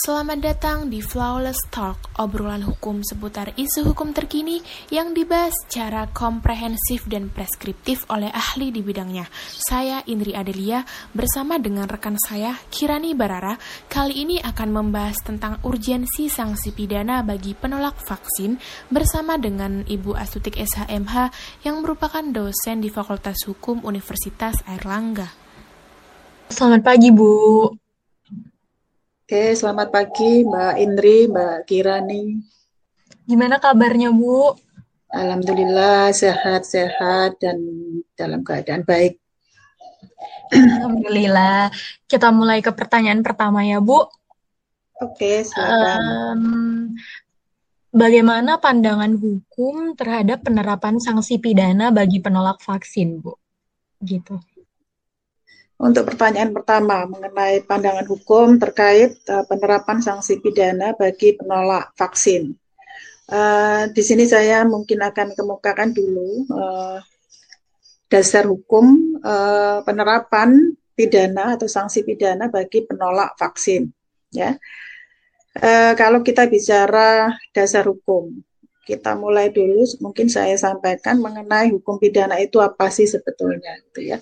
Selamat datang di Flawless Talk, obrolan hukum seputar isu hukum terkini yang dibahas secara komprehensif dan preskriptif oleh ahli di bidangnya. Saya Indri Adelia bersama dengan rekan saya Kirani Barara kali ini akan membahas tentang urgensi sanksi pidana bagi penolak vaksin bersama dengan Ibu Astutik SHMH yang merupakan dosen di Fakultas Hukum Universitas Airlangga. Selamat pagi, Bu. Oke, selamat pagi Mbak Indri, Mbak Kirani. Gimana kabarnya, Bu? Alhamdulillah sehat-sehat dan dalam keadaan baik. Alhamdulillah. Kita mulai ke pertanyaan pertama ya, Bu. Oke, silakan. Um, bagaimana pandangan hukum terhadap penerapan sanksi pidana bagi penolak vaksin, Bu? Gitu. Untuk pertanyaan pertama mengenai pandangan hukum terkait uh, penerapan sanksi pidana bagi penolak vaksin. Uh, di sini saya mungkin akan kemukakan dulu uh, dasar hukum uh, penerapan pidana atau sanksi pidana bagi penolak vaksin. Ya, uh, kalau kita bicara dasar hukum, kita mulai dulu mungkin saya sampaikan mengenai hukum pidana itu apa sih sebetulnya gitu ya.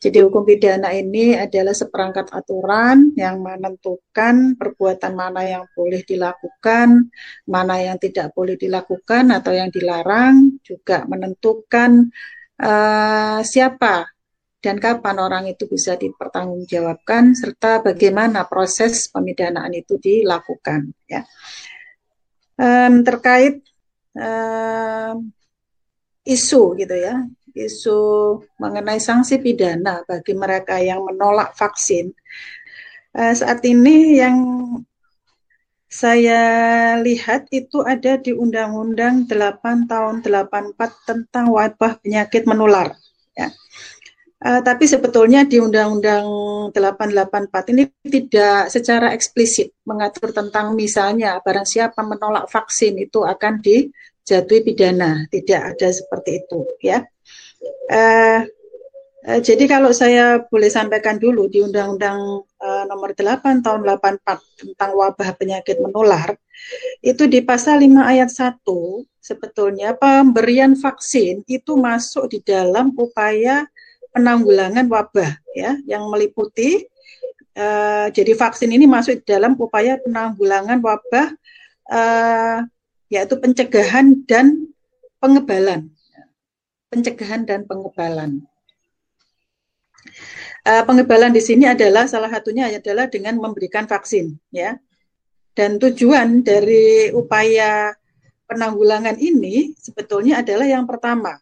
Jadi hukum pidana ini adalah seperangkat aturan yang menentukan perbuatan mana yang boleh dilakukan, mana yang tidak boleh dilakukan atau yang dilarang, juga menentukan uh, siapa dan kapan orang itu bisa dipertanggungjawabkan serta bagaimana proses pemidanaan itu dilakukan ya. Um, terkait uh, isu gitu ya, isu mengenai sanksi pidana bagi mereka yang menolak vaksin. Uh, saat ini yang saya lihat itu ada di Undang-Undang 8 tahun 84 tentang wabah penyakit menular. Ya. Uh, tapi sebetulnya di Undang-Undang 884 ini tidak secara eksplisit mengatur tentang misalnya barang siapa menolak vaksin itu akan dijatuhi pidana. Tidak ada seperti itu, ya. Uh, uh, jadi kalau saya boleh sampaikan dulu di Undang-Undang uh, Nomor 8 Tahun 84 tentang wabah penyakit menular itu di pasal 5 ayat 1 sebetulnya pemberian vaksin itu masuk di dalam upaya penanggulangan wabah ya yang meliputi uh, jadi vaksin ini masuk dalam upaya penanggulangan wabah uh, yaitu pencegahan dan pengebalan. Pencegahan dan pengebalan. Uh, pengebalan di sini adalah salah satunya adalah dengan memberikan vaksin ya. Dan tujuan dari upaya penanggulangan ini sebetulnya adalah yang pertama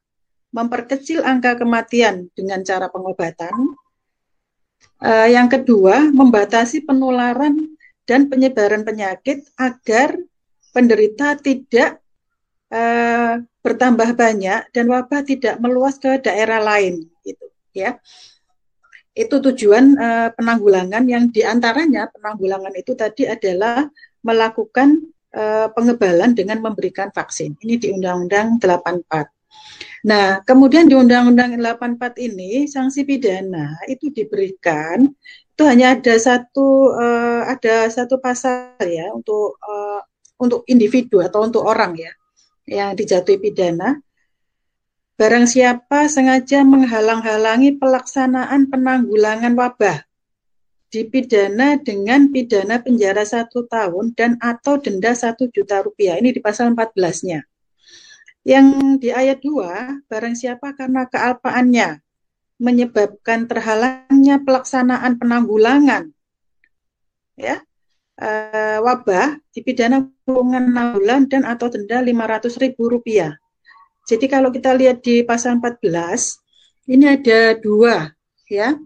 memperkecil angka kematian dengan cara pengobatan. Uh, yang kedua, membatasi penularan dan penyebaran penyakit agar penderita tidak uh, bertambah banyak dan wabah tidak meluas ke daerah lain, gitu ya. Itu tujuan uh, penanggulangan yang di antaranya penanggulangan itu tadi adalah melakukan pengebalan dengan memberikan vaksin. Ini di Undang-Undang 84. Nah, kemudian di Undang-Undang 84 ini sanksi pidana itu diberikan itu hanya ada satu uh, ada satu pasal ya untuk uh, untuk individu atau untuk orang ya yang dijatuhi pidana. Barang siapa sengaja menghalang-halangi pelaksanaan penanggulangan wabah dipidana dengan pidana penjara satu tahun dan atau denda satu juta rupiah. Ini di pasal 14-nya. Yang di ayat 2, barang siapa karena kealpaannya menyebabkan terhalangnya pelaksanaan penanggulangan ya e, wabah dipidana kurungan 6 bulan dan atau denda 500 ribu rupiah. Jadi kalau kita lihat di pasal 14 ini ada dua ya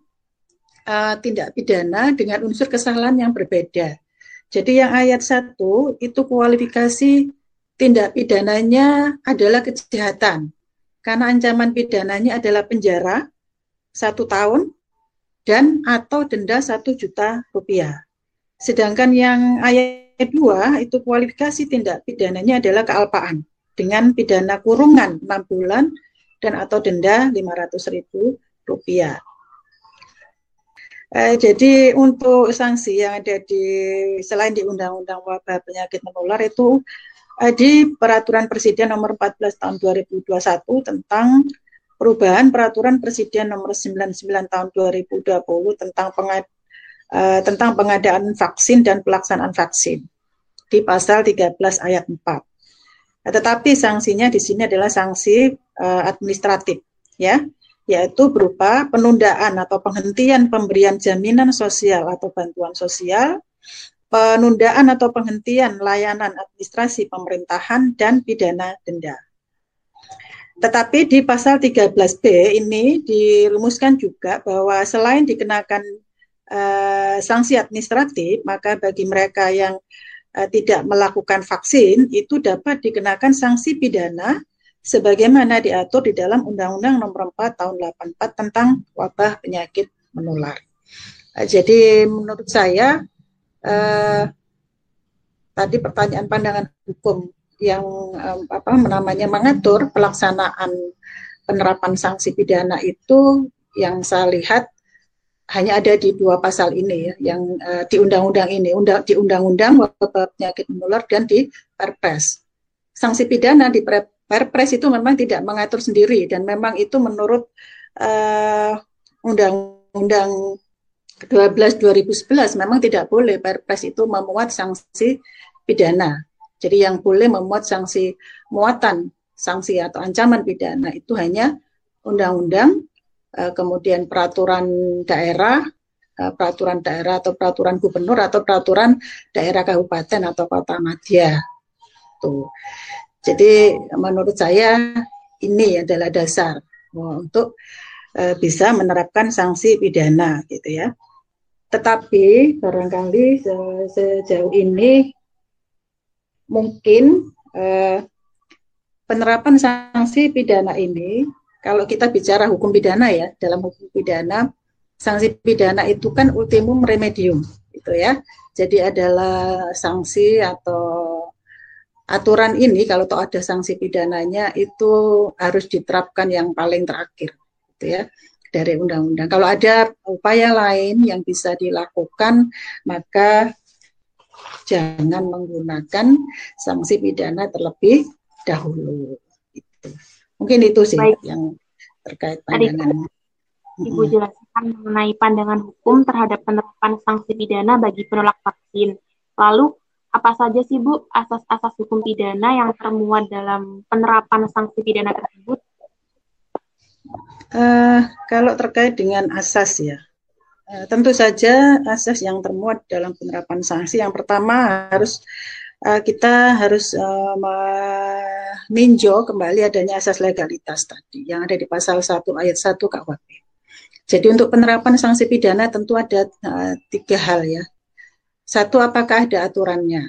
e, tindak pidana dengan unsur kesalahan yang berbeda. Jadi yang ayat 1 itu kualifikasi tindak pidananya adalah kejahatan karena ancaman pidananya adalah penjara satu tahun dan atau denda satu juta rupiah. Sedangkan yang ayat dua itu kualifikasi tindak pidananya adalah kealpaan dengan pidana kurungan 6 bulan dan atau denda 500 ribu rupiah. Eh, jadi untuk sanksi yang ada di selain di Undang-Undang Wabah Penyakit Menular itu di Peraturan Presiden Nomor 14 Tahun 2021 tentang perubahan Peraturan Presiden Nomor 99 Tahun 2020 tentang pengad, eh, tentang pengadaan vaksin dan pelaksanaan vaksin di pasal 13 ayat 4. Nah, tetapi sanksinya di sini adalah sanksi uh, administratif, ya, yaitu berupa penundaan atau penghentian pemberian jaminan sosial atau bantuan sosial, penundaan atau penghentian layanan administrasi pemerintahan dan pidana denda. Tetapi di pasal 13B ini dirumuskan juga bahwa selain dikenakan uh, sanksi administratif, maka bagi mereka yang uh, tidak melakukan vaksin itu dapat dikenakan sanksi pidana sebagaimana diatur di dalam Undang-Undang Nomor 4 Tahun 84 tentang wabah penyakit menular. Jadi menurut saya uh, tadi pertanyaan pandangan hukum yang um, apa namanya mengatur pelaksanaan penerapan sanksi pidana itu yang saya lihat hanya ada di dua pasal ini ya, yang uh, di undang-undang ini, undang di undang-undang wabah penyakit menular dan di Perpres. Sanksi pidana di Perpres itu memang tidak mengatur sendiri dan memang itu menurut uh, undang-undang 12 2011 memang tidak boleh Perpres itu memuat sanksi pidana. Jadi yang boleh memuat sanksi muatan sanksi atau ancaman pidana itu hanya undang-undang Eh, kemudian peraturan daerah, eh, peraturan daerah atau peraturan gubernur atau peraturan daerah kabupaten atau kota madya. Tuh. Jadi menurut saya ini adalah dasar untuk eh, bisa menerapkan sanksi pidana gitu ya. Tetapi barangkali sejauh ini mungkin penerapan sanksi pidana ini kalau kita bicara hukum pidana ya, dalam hukum pidana sanksi pidana itu kan ultimum remedium gitu ya. Jadi adalah sanksi atau aturan ini kalau toh ada sanksi pidananya itu harus diterapkan yang paling terakhir gitu ya dari undang-undang. Kalau ada upaya lain yang bisa dilakukan maka jangan menggunakan sanksi pidana terlebih dahulu. Gitu. Mungkin itu sih Baik. yang terkait pandangan. Ibu jelaskan mengenai pandangan hukum terhadap penerapan sanksi pidana bagi penolak vaksin. Lalu, apa saja sih Bu asas-asas hukum pidana yang termuat dalam penerapan sanksi pidana tersebut? Uh, kalau terkait dengan asas ya, uh, tentu saja asas yang termuat dalam penerapan sanksi yang pertama harus uh, kita harus uh, meninjau kembali adanya asas legalitas tadi yang ada di pasal 1 ayat 1 KUHP. Jadi untuk penerapan sanksi pidana tentu ada uh, tiga hal ya. Satu apakah ada aturannya?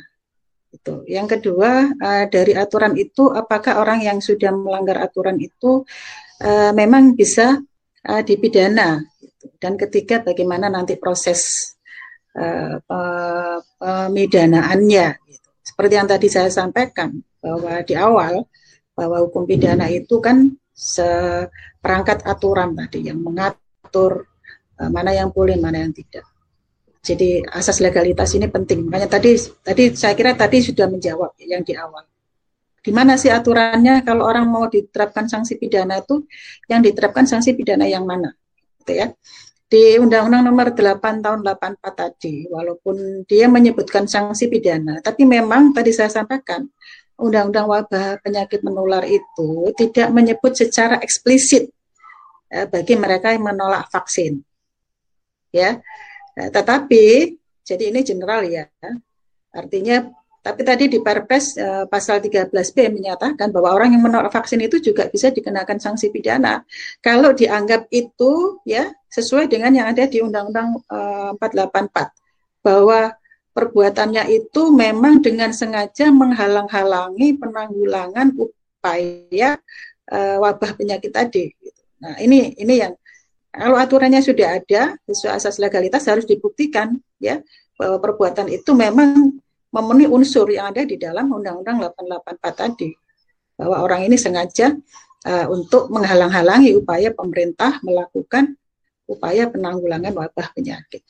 Itu. Yang kedua uh, dari aturan itu apakah orang yang sudah melanggar aturan itu uh, memang bisa uh, dipidana? Gitu. Dan ketiga bagaimana nanti proses uh, pemidanaannya? seperti yang tadi saya sampaikan bahwa di awal bahwa hukum pidana itu kan seperangkat aturan tadi yang mengatur uh, mana yang boleh mana yang tidak. Jadi asas legalitas ini penting. Makanya tadi tadi saya kira tadi sudah menjawab yang di awal. Di mana sih aturannya kalau orang mau diterapkan sanksi pidana itu yang diterapkan sanksi pidana yang mana? Gitu ya di Undang-Undang Nomor 8 Tahun 84 tadi, walaupun dia menyebutkan sanksi pidana, tapi memang tadi saya sampaikan Undang-Undang Wabah Penyakit Menular itu tidak menyebut secara eksplisit eh, bagi mereka yang menolak vaksin, ya. Nah, tetapi jadi ini general ya, artinya tapi tadi di Perpres uh, pasal 13B menyatakan bahwa orang yang menolak vaksin itu juga bisa dikenakan sanksi pidana kalau dianggap itu ya sesuai dengan yang ada di Undang-Undang uh, eh, 484 bahwa perbuatannya itu memang dengan sengaja menghalang-halangi penanggulangan upaya uh, wabah penyakit tadi. Gitu. Nah ini ini yang kalau aturannya sudah ada sesuai asas legalitas harus dibuktikan ya bahwa perbuatan itu memang memenuhi unsur yang ada di dalam Undang-Undang 884 tadi bahwa orang ini sengaja uh, untuk menghalang-halangi upaya pemerintah melakukan upaya penanggulangan wabah penyakit.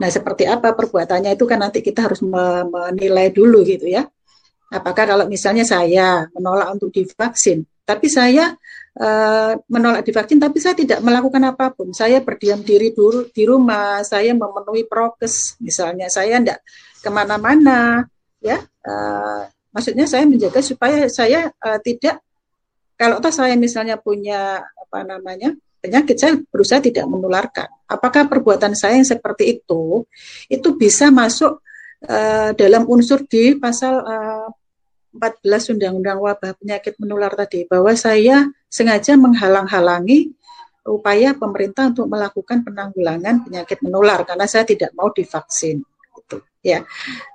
Nah, seperti apa perbuatannya itu kan nanti kita harus menilai dulu gitu ya. Apakah kalau misalnya saya menolak untuk divaksin, tapi saya uh, menolak divaksin, tapi saya tidak melakukan apa pun. Saya berdiam diri dulu di rumah, saya memenuhi prokes, misalnya saya tidak ke mana-mana, ya. Uh, maksudnya saya menjaga supaya saya uh, tidak, kalau toh saya misalnya punya apa namanya penyakit, saya berusaha tidak menularkan. Apakah perbuatan saya yang seperti itu, itu bisa masuk uh, dalam unsur di pasal uh, 14 Undang-Undang Wabah Penyakit Menular tadi bahwa saya sengaja menghalang-halangi upaya pemerintah untuk melakukan penanggulangan penyakit menular karena saya tidak mau divaksin gitu ya.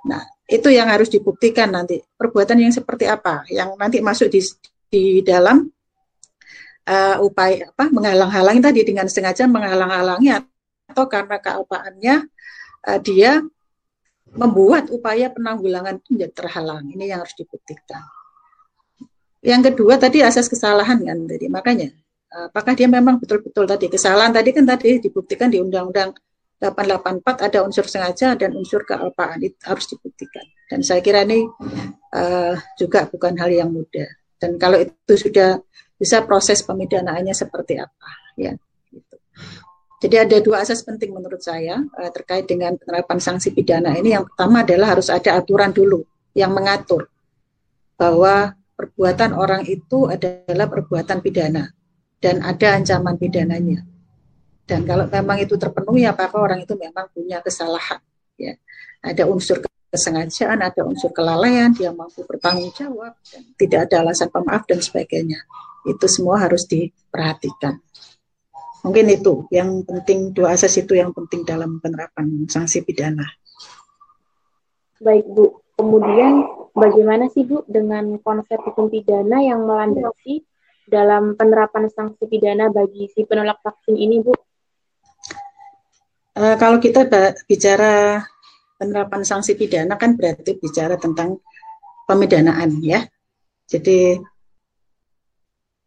Nah, itu yang harus dibuktikan nanti. Perbuatan yang seperti apa yang nanti masuk di di dalam uh, upaya apa menghalang-halangi tadi dengan sengaja menghalang-halangi atau karena keapaannya uh, dia membuat upaya penanggulangan itu menjadi terhalang. Ini yang harus dibuktikan. Yang kedua tadi asas kesalahan kan tadi. Makanya apakah dia memang betul-betul tadi kesalahan tadi kan tadi dibuktikan di Undang-Undang 884 ada unsur sengaja dan unsur kealpaan itu harus dibuktikan. Dan saya kira ini uh, juga bukan hal yang mudah. Dan kalau itu sudah bisa proses pemidanaannya seperti apa ya. Jadi ada dua asas penting menurut saya uh, terkait dengan penerapan sanksi pidana ini. Yang pertama adalah harus ada aturan dulu yang mengatur bahwa perbuatan orang itu adalah perbuatan pidana dan ada ancaman pidananya. Dan kalau memang itu terpenuhi, apakah orang itu memang punya kesalahan? Ya, ada unsur kesengajaan, ada unsur kelalaian, dia mampu bertanggung jawab, dan tidak ada alasan pemaaf dan sebagainya. Itu semua harus diperhatikan. Mungkin itu yang penting dua asas itu yang penting dalam penerapan sanksi pidana. Baik Bu, kemudian bagaimana sih Bu dengan konsep hukum pidana yang melandasi dalam penerapan sanksi pidana bagi si penolak vaksin ini Bu? Uh, kalau kita bicara penerapan sanksi pidana kan berarti bicara tentang pemidanaan ya. Jadi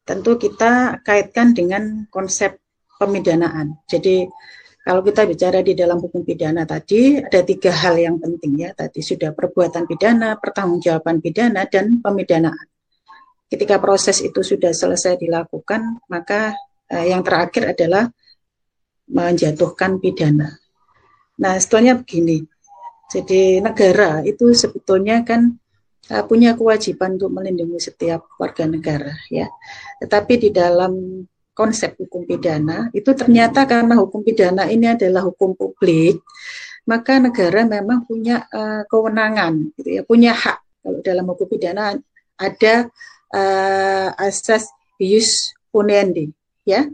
tentu kita kaitkan dengan konsep pemidanaan. Jadi kalau kita bicara di dalam hukum pidana tadi ada tiga hal yang penting ya tadi sudah perbuatan pidana, pertanggungjawaban pidana dan pemidanaan. Ketika proses itu sudah selesai dilakukan, maka eh, yang terakhir adalah menjatuhkan pidana. Nah, sebetulnya begini. Jadi negara itu sebetulnya kan uh, punya kewajiban untuk melindungi setiap warga negara ya. Tetapi di dalam konsep hukum pidana itu ternyata karena hukum pidana ini adalah hukum publik maka negara memang punya uh, kewenangan gitu ya punya hak kalau dalam hukum pidana ada uh, asas ius punendi ya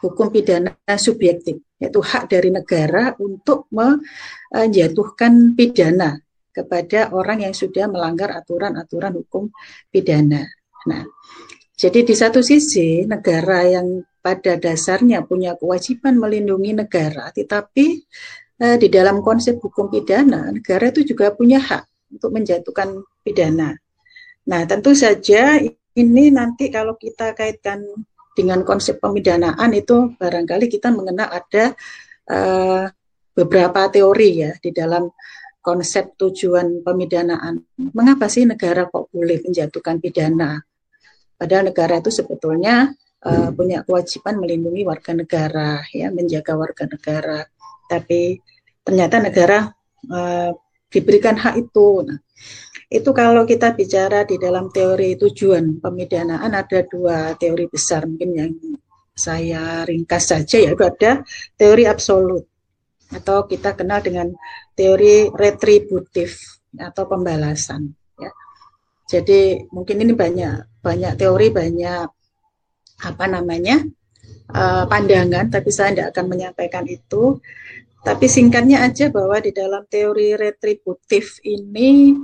hukum pidana subjektif yaitu hak dari negara untuk menjatuhkan pidana kepada orang yang sudah melanggar aturan-aturan hukum pidana. Nah, jadi di satu sisi negara yang pada dasarnya punya kewajiban melindungi negara, tetapi eh, di dalam konsep hukum pidana negara itu juga punya hak untuk menjatuhkan pidana. Nah, tentu saja ini nanti kalau kita kaitkan dengan konsep pemidanaan itu barangkali kita mengenal ada eh, beberapa teori ya di dalam konsep tujuan pemidanaan. Mengapa sih negara kok boleh menjatuhkan pidana? Padahal negara itu sebetulnya uh, punya kewajiban melindungi warga negara, ya, menjaga warga negara. Tapi ternyata negara uh, diberikan hak itu. Nah, itu kalau kita bicara di dalam teori tujuan pemidanaan ada dua teori besar mungkin yang saya ringkas saja yaitu ada teori absolut atau kita kenal dengan teori retributif atau pembalasan. Jadi mungkin ini banyak banyak teori, banyak apa namanya uh, pandangan, tapi saya tidak akan menyampaikan itu. Tapi singkatnya aja bahwa di dalam teori retributif ini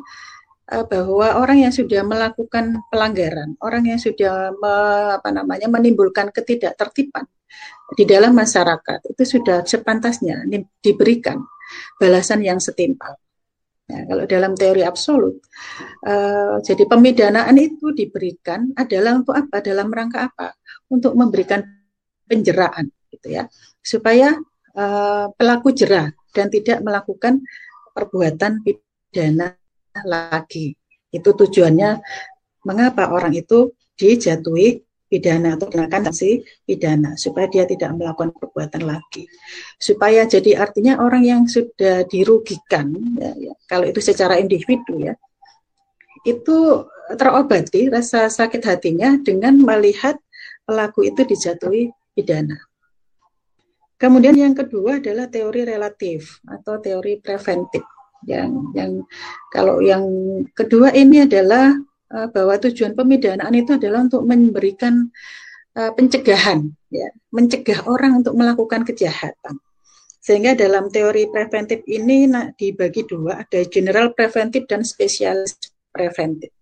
uh, bahwa orang yang sudah melakukan pelanggaran, orang yang sudah me, apa namanya menimbulkan ketidaktertiban di dalam masyarakat itu sudah sepantasnya diberikan balasan yang setimpal. Ya, kalau dalam teori absolut, uh, jadi pemidanaan itu diberikan adalah untuk apa? Dalam rangka apa? Untuk memberikan penjeraan. gitu ya supaya uh, pelaku jerah dan tidak melakukan perbuatan pidana lagi itu tujuannya mengapa orang itu dijatuhi pidana atau kenakan sanksi pidana supaya dia tidak melakukan perbuatan lagi supaya jadi artinya orang yang sudah dirugikan ya, ya, kalau itu secara individu ya itu terobati rasa sakit hatinya dengan melihat pelaku itu dijatuhi pidana. Kemudian yang kedua adalah teori relatif atau teori preventif. Yang yang kalau yang kedua ini adalah uh, bahwa tujuan pemidanaan itu adalah untuk memberikan uh, pencegahan, ya, mencegah orang untuk melakukan kejahatan. Sehingga dalam teori preventif ini nah, dibagi dua, ada general preventif dan spesialis preventif.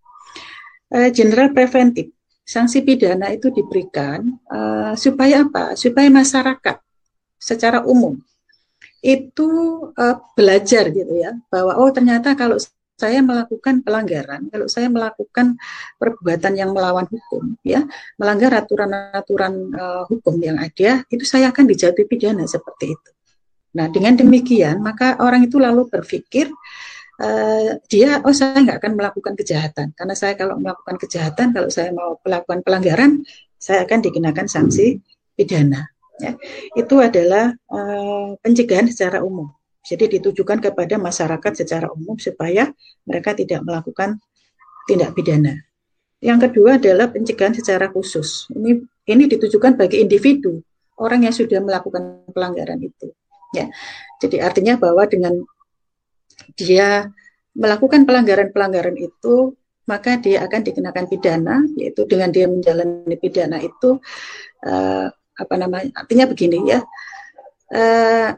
Uh, general preventif, sanksi pidana itu diberikan uh, supaya apa? Supaya masyarakat secara umum itu uh, belajar gitu ya bahwa oh ternyata kalau saya melakukan pelanggaran, kalau saya melakukan perbuatan yang melawan hukum, ya, melanggar aturan-aturan uh, hukum yang ada, itu saya akan dijatuhi pidana seperti itu. Nah, dengan demikian, maka orang itu lalu berpikir uh, dia, oh saya nggak akan melakukan kejahatan, karena saya kalau melakukan kejahatan, kalau saya mau melakukan pelanggaran, saya akan dikenakan sanksi pidana. Ya. Itu adalah uh, pencegahan secara umum. Jadi ditujukan kepada masyarakat secara umum supaya mereka tidak melakukan tindak pidana. Yang kedua adalah pencegahan secara khusus. Ini ini ditujukan bagi individu orang yang sudah melakukan pelanggaran itu. Ya, jadi artinya bahwa dengan dia melakukan pelanggaran-pelanggaran itu maka dia akan dikenakan pidana, yaitu dengan dia menjalani pidana itu uh, apa namanya? Artinya begini ya. Uh,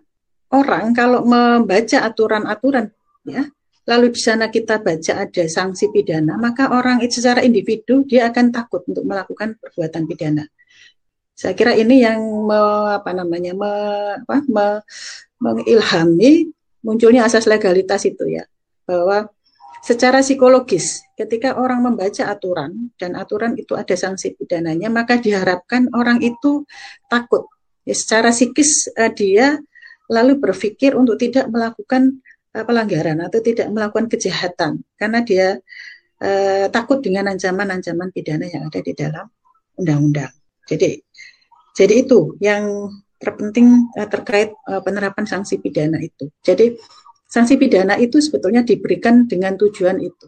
orang kalau membaca aturan-aturan ya lalu di sana kita baca ada sanksi pidana maka orang itu secara individu dia akan takut untuk melakukan perbuatan pidana. Saya kira ini yang me, apa namanya me, apa, me, mengilhami munculnya asas legalitas itu ya. Bahwa secara psikologis ketika orang membaca aturan dan aturan itu ada sanksi pidananya maka diharapkan orang itu takut. Ya, secara psikis uh, dia lalu berpikir untuk tidak melakukan uh, pelanggaran atau tidak melakukan kejahatan karena dia uh, takut dengan ancaman-ancaman pidana yang ada di dalam undang-undang. Jadi jadi itu yang terpenting uh, terkait uh, penerapan sanksi pidana itu. Jadi sanksi pidana itu sebetulnya diberikan dengan tujuan itu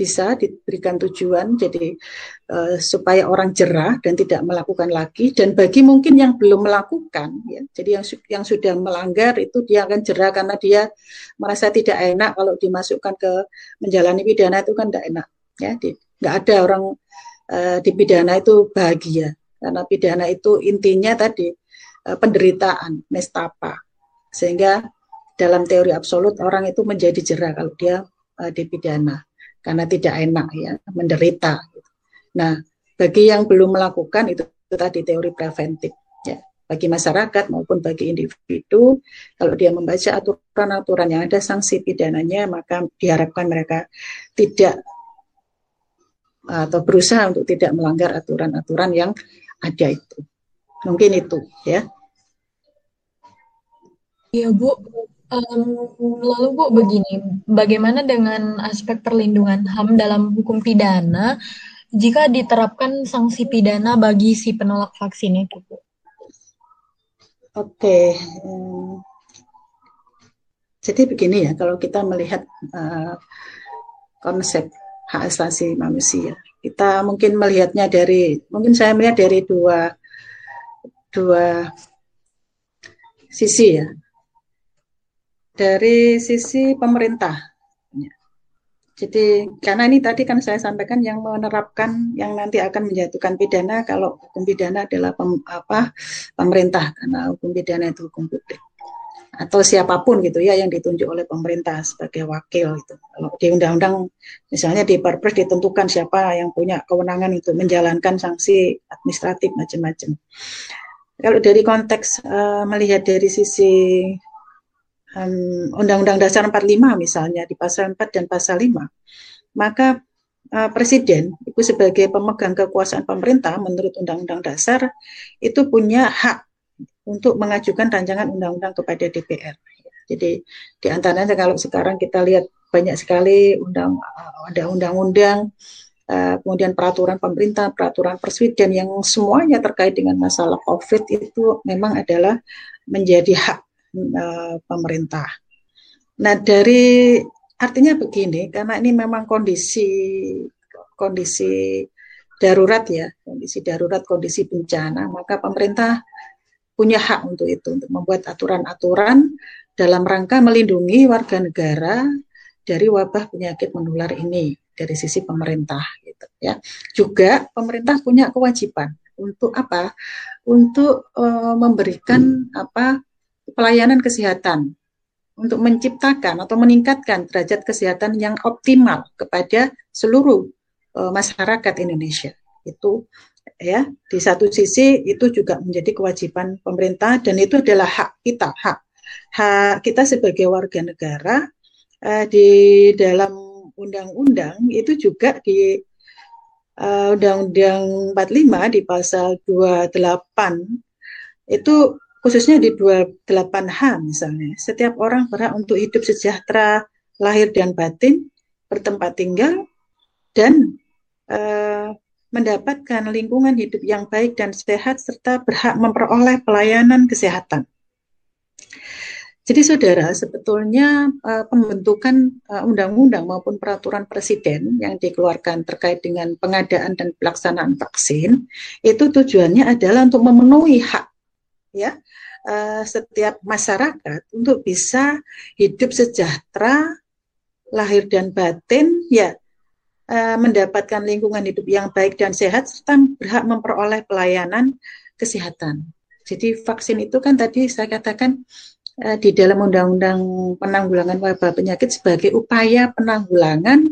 bisa diberikan tujuan jadi uh, supaya orang jerah dan tidak melakukan lagi. Dan bagi mungkin yang belum melakukan ya jadi yang yang sudah melanggar itu dia akan jerah karena dia merasa tidak enak kalau dimasukkan ke menjalani pidana itu kan tidak enak ya. Nggak ada orang uh, di pidana itu bahagia. Karena pidana itu intinya tadi uh, penderitaan nestapa. Sehingga dalam teori absolut orang itu menjadi jerah kalau dia uh, dipidana karena tidak enak ya, menderita. Nah, bagi yang belum melakukan itu, tadi teori preventif ya. Bagi masyarakat maupun bagi individu, kalau dia membaca aturan-aturan yang ada sanksi pidananya, maka diharapkan mereka tidak atau berusaha untuk tidak melanggar aturan-aturan yang ada itu. Mungkin itu ya. Iya Bu, Um, lalu Bu, begini, bagaimana dengan aspek perlindungan HAM dalam hukum pidana jika diterapkan sanksi pidana bagi si penolak vaksin itu, Bu? Oke, um, jadi begini ya, kalau kita melihat uh, konsep hak asasi manusia, kita mungkin melihatnya dari, mungkin saya melihat dari dua dua sisi ya dari sisi pemerintah. Jadi karena ini tadi kan saya sampaikan yang menerapkan yang nanti akan menjatuhkan pidana kalau hukum pidana adalah pem, apa pemerintah karena hukum pidana itu hukum publik atau siapa pun gitu ya yang ditunjuk oleh pemerintah sebagai wakil itu. Kalau di undang-undang misalnya di Perpres ditentukan siapa yang punya kewenangan untuk menjalankan sanksi administratif macam-macam. Kalau dari konteks uh, melihat dari sisi Undang-Undang Dasar 45 misalnya di pasal 4 dan pasal 5, maka uh, Presiden itu sebagai pemegang kekuasaan pemerintah menurut Undang-Undang Dasar itu punya hak untuk mengajukan rancangan undang-undang kepada DPR. Jadi di antaranya kalau sekarang kita lihat banyak sekali undang ada undang-undang eh, kemudian peraturan pemerintah, peraturan presiden yang semuanya terkait dengan masalah COVID itu memang adalah menjadi hak uh, pemerintah. Nah, dari artinya begini, karena ini memang kondisi kondisi darurat ya, kondisi darurat, kondisi bencana, maka pemerintah punya hak untuk itu, untuk membuat aturan-aturan dalam rangka melindungi warga negara dari wabah penyakit menular ini dari sisi pemerintah gitu ya. Juga pemerintah punya kewajiban untuk apa? Untuk uh, memberikan apa? Pelayanan kesehatan untuk menciptakan atau meningkatkan derajat kesehatan yang optimal kepada seluruh uh, masyarakat Indonesia. Itu ya, di satu sisi itu juga menjadi kewajiban pemerintah dan itu adalah hak kita, hak hak kita sebagai warga negara uh, di dalam undang-undang itu juga di uh, Undang-Undang 45 di pasal 28 itu khususnya di 28H misalnya, setiap orang berhak untuk hidup sejahtera, lahir dan batin, bertempat tinggal, dan uh, mendapatkan lingkungan hidup yang baik dan sehat, serta berhak memperoleh pelayanan kesehatan. Jadi saudara, sebetulnya uh, pembentukan undang undang-undang maupun peraturan presiden yang dikeluarkan terkait dengan pengadaan dan pelaksanaan vaksin itu tujuannya adalah untuk memenuhi hak ya uh, setiap masyarakat untuk bisa hidup sejahtera lahir dan batin ya uh, mendapatkan lingkungan hidup yang baik dan sehat serta berhak memperoleh pelayanan kesehatan. Jadi vaksin itu kan tadi saya katakan uh, di dalam undang-undang penanggulangan wabah penyakit sebagai upaya penanggulangan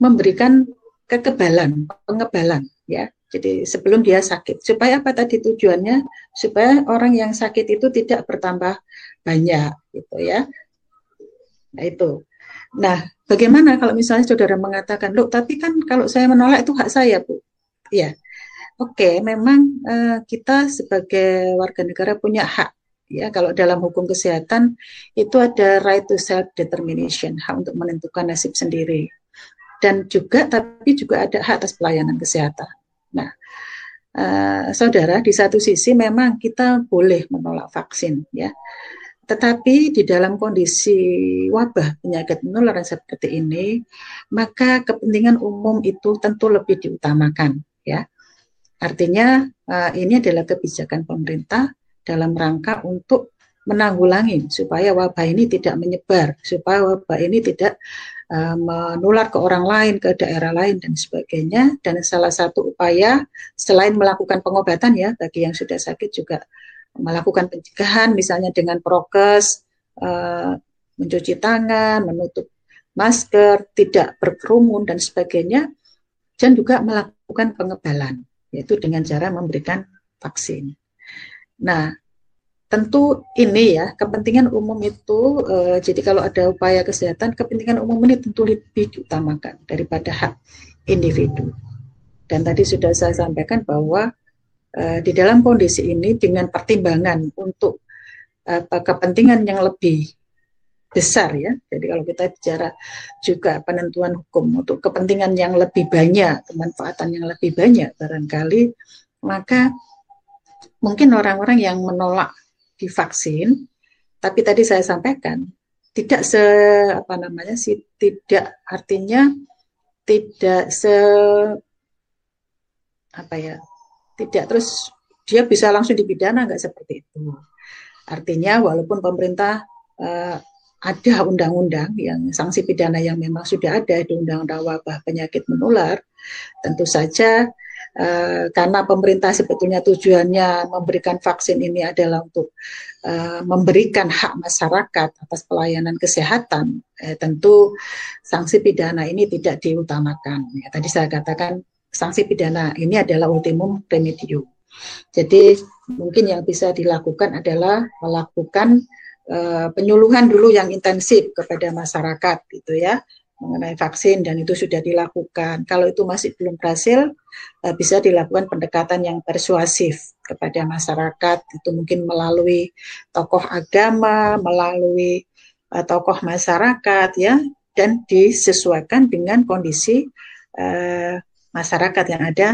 memberikan kekebalan, pengebalan ya jadi sebelum dia sakit. Supaya apa tadi tujuannya? Supaya orang yang sakit itu tidak bertambah banyak gitu ya. Nah itu. Nah, bagaimana kalau misalnya saudara mengatakan, "Loh, tapi kan kalau saya menolak itu hak saya, Bu." Ya. Oke, memang uh, kita sebagai warga negara punya hak ya kalau dalam hukum kesehatan itu ada right to self determination, hak untuk menentukan nasib sendiri. Dan juga tapi juga ada hak atas pelayanan kesehatan. Nah, uh, saudara, di satu sisi memang kita boleh menolak vaksin, ya. Tetapi di dalam kondisi wabah penyakit menular seperti ini, maka kepentingan umum itu tentu lebih diutamakan, ya. Artinya uh, ini adalah kebijakan pemerintah dalam rangka untuk menanggulangi supaya wabah ini tidak menyebar, supaya wabah ini tidak uh, menular ke orang lain, ke daerah lain dan sebagainya. Dan salah satu upaya selain melakukan pengobatan ya bagi yang sudah sakit juga melakukan pencegahan misalnya dengan prokes, uh, mencuci tangan, menutup masker, tidak berkerumun dan sebagainya, dan juga melakukan pengebalan yaitu dengan cara memberikan vaksin. Nah, tentu ini ya kepentingan umum itu uh, jadi kalau ada upaya kesehatan kepentingan umum ini tentu lebih diutamakan daripada hak individu. Dan tadi sudah saya sampaikan bahwa uh, di dalam kondisi ini dengan pertimbangan untuk uh, kepentingan yang lebih besar ya jadi kalau kita bicara juga penentuan hukum untuk kepentingan yang lebih banyak kemanfaatan yang lebih banyak barangkali maka mungkin orang-orang yang menolak divaksin, tapi tadi saya sampaikan tidak se apa namanya sih tidak artinya tidak se apa ya tidak terus dia bisa langsung dipidana nggak seperti itu. Artinya walaupun pemerintah uh, ada undang-undang yang sanksi pidana yang memang sudah ada di undang-undang wabah penyakit menular tentu saja Eh, karena pemerintah sebetulnya tujuannya memberikan vaksin ini adalah untuk uh, memberikan hak masyarakat atas pelayanan kesehatan, eh, tentu sanksi pidana ini tidak diutamakan. Ya, tadi saya katakan sanksi pidana ini adalah ultimum remedium. Jadi mungkin yang bisa dilakukan adalah melakukan uh, penyuluhan dulu yang intensif kepada masyarakat gitu ya mengenai vaksin dan itu sudah dilakukan. Kalau itu masih belum berhasil, uh, bisa dilakukan pendekatan yang persuasif kepada masyarakat. Itu mungkin melalui tokoh agama, melalui uh, tokoh masyarakat ya, dan disesuaikan dengan kondisi uh, masyarakat yang ada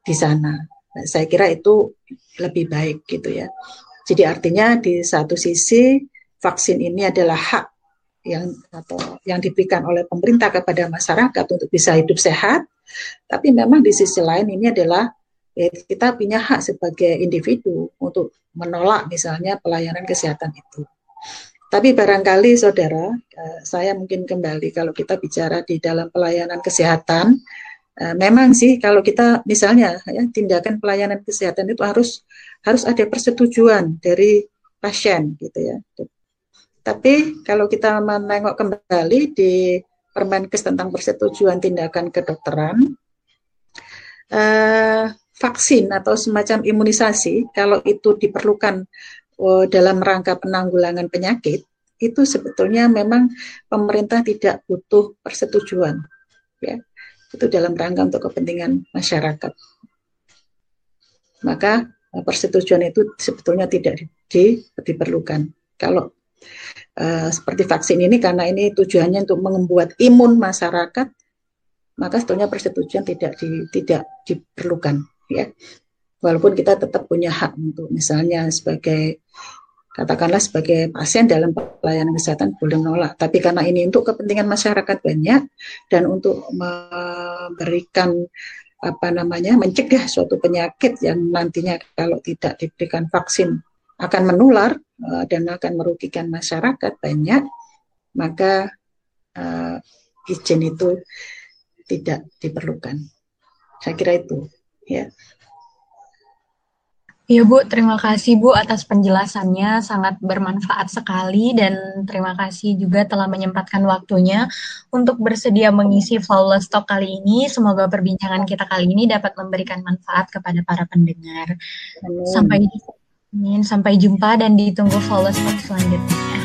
di sana. Nah, saya kira itu lebih baik gitu ya. Jadi artinya di satu sisi vaksin ini adalah hak yang atau yang diberikan oleh pemerintah kepada masyarakat untuk bisa hidup sehat, tapi memang di sisi lain ini adalah ya, kita punya hak sebagai individu untuk menolak misalnya pelayanan kesehatan itu. Tapi barangkali saudara, eh, saya mungkin kembali kalau kita bicara di dalam pelayanan kesehatan, eh, memang sih kalau kita misalnya ya tindakan pelayanan kesehatan itu harus harus ada persetujuan dari pasien gitu ya tapi kalau kita menengok kembali di Permenkes tentang persetujuan tindakan kedokteran, eh, vaksin atau semacam imunisasi kalau itu diperlukan oh, dalam rangka penanggulangan penyakit, itu sebetulnya memang pemerintah tidak butuh persetujuan, ya. Itu dalam rangka untuk kepentingan masyarakat. Maka persetujuan itu sebetulnya tidak di, di, diperlukan. Kalau uh, seperti vaksin ini karena ini tujuannya untuk membuat imun masyarakat maka sebetulnya persetujuan tidak di, tidak diperlukan ya. Walaupun kita tetap punya hak untuk misalnya sebagai katakanlah sebagai pasien dalam pelayanan kesehatan boleh menolak. Tapi karena ini untuk kepentingan masyarakat banyak dan untuk memberikan apa namanya mencegah suatu penyakit yang nantinya kalau tidak diberikan vaksin akan menular uh, dan akan merugikan masyarakat banyak, maka uh, izin itu tidak diperlukan. Saya kira itu, ya. Ya Bu, terima kasih Bu atas penjelasannya sangat bermanfaat sekali dan terima kasih juga telah menyempatkan waktunya untuk bersedia mengisi Flawless Talk kali ini. Semoga perbincangan kita kali ini dapat memberikan manfaat kepada para pendengar. Amin. Sampai Amin. Sampai jumpa dan ditunggu follow selanjutnya.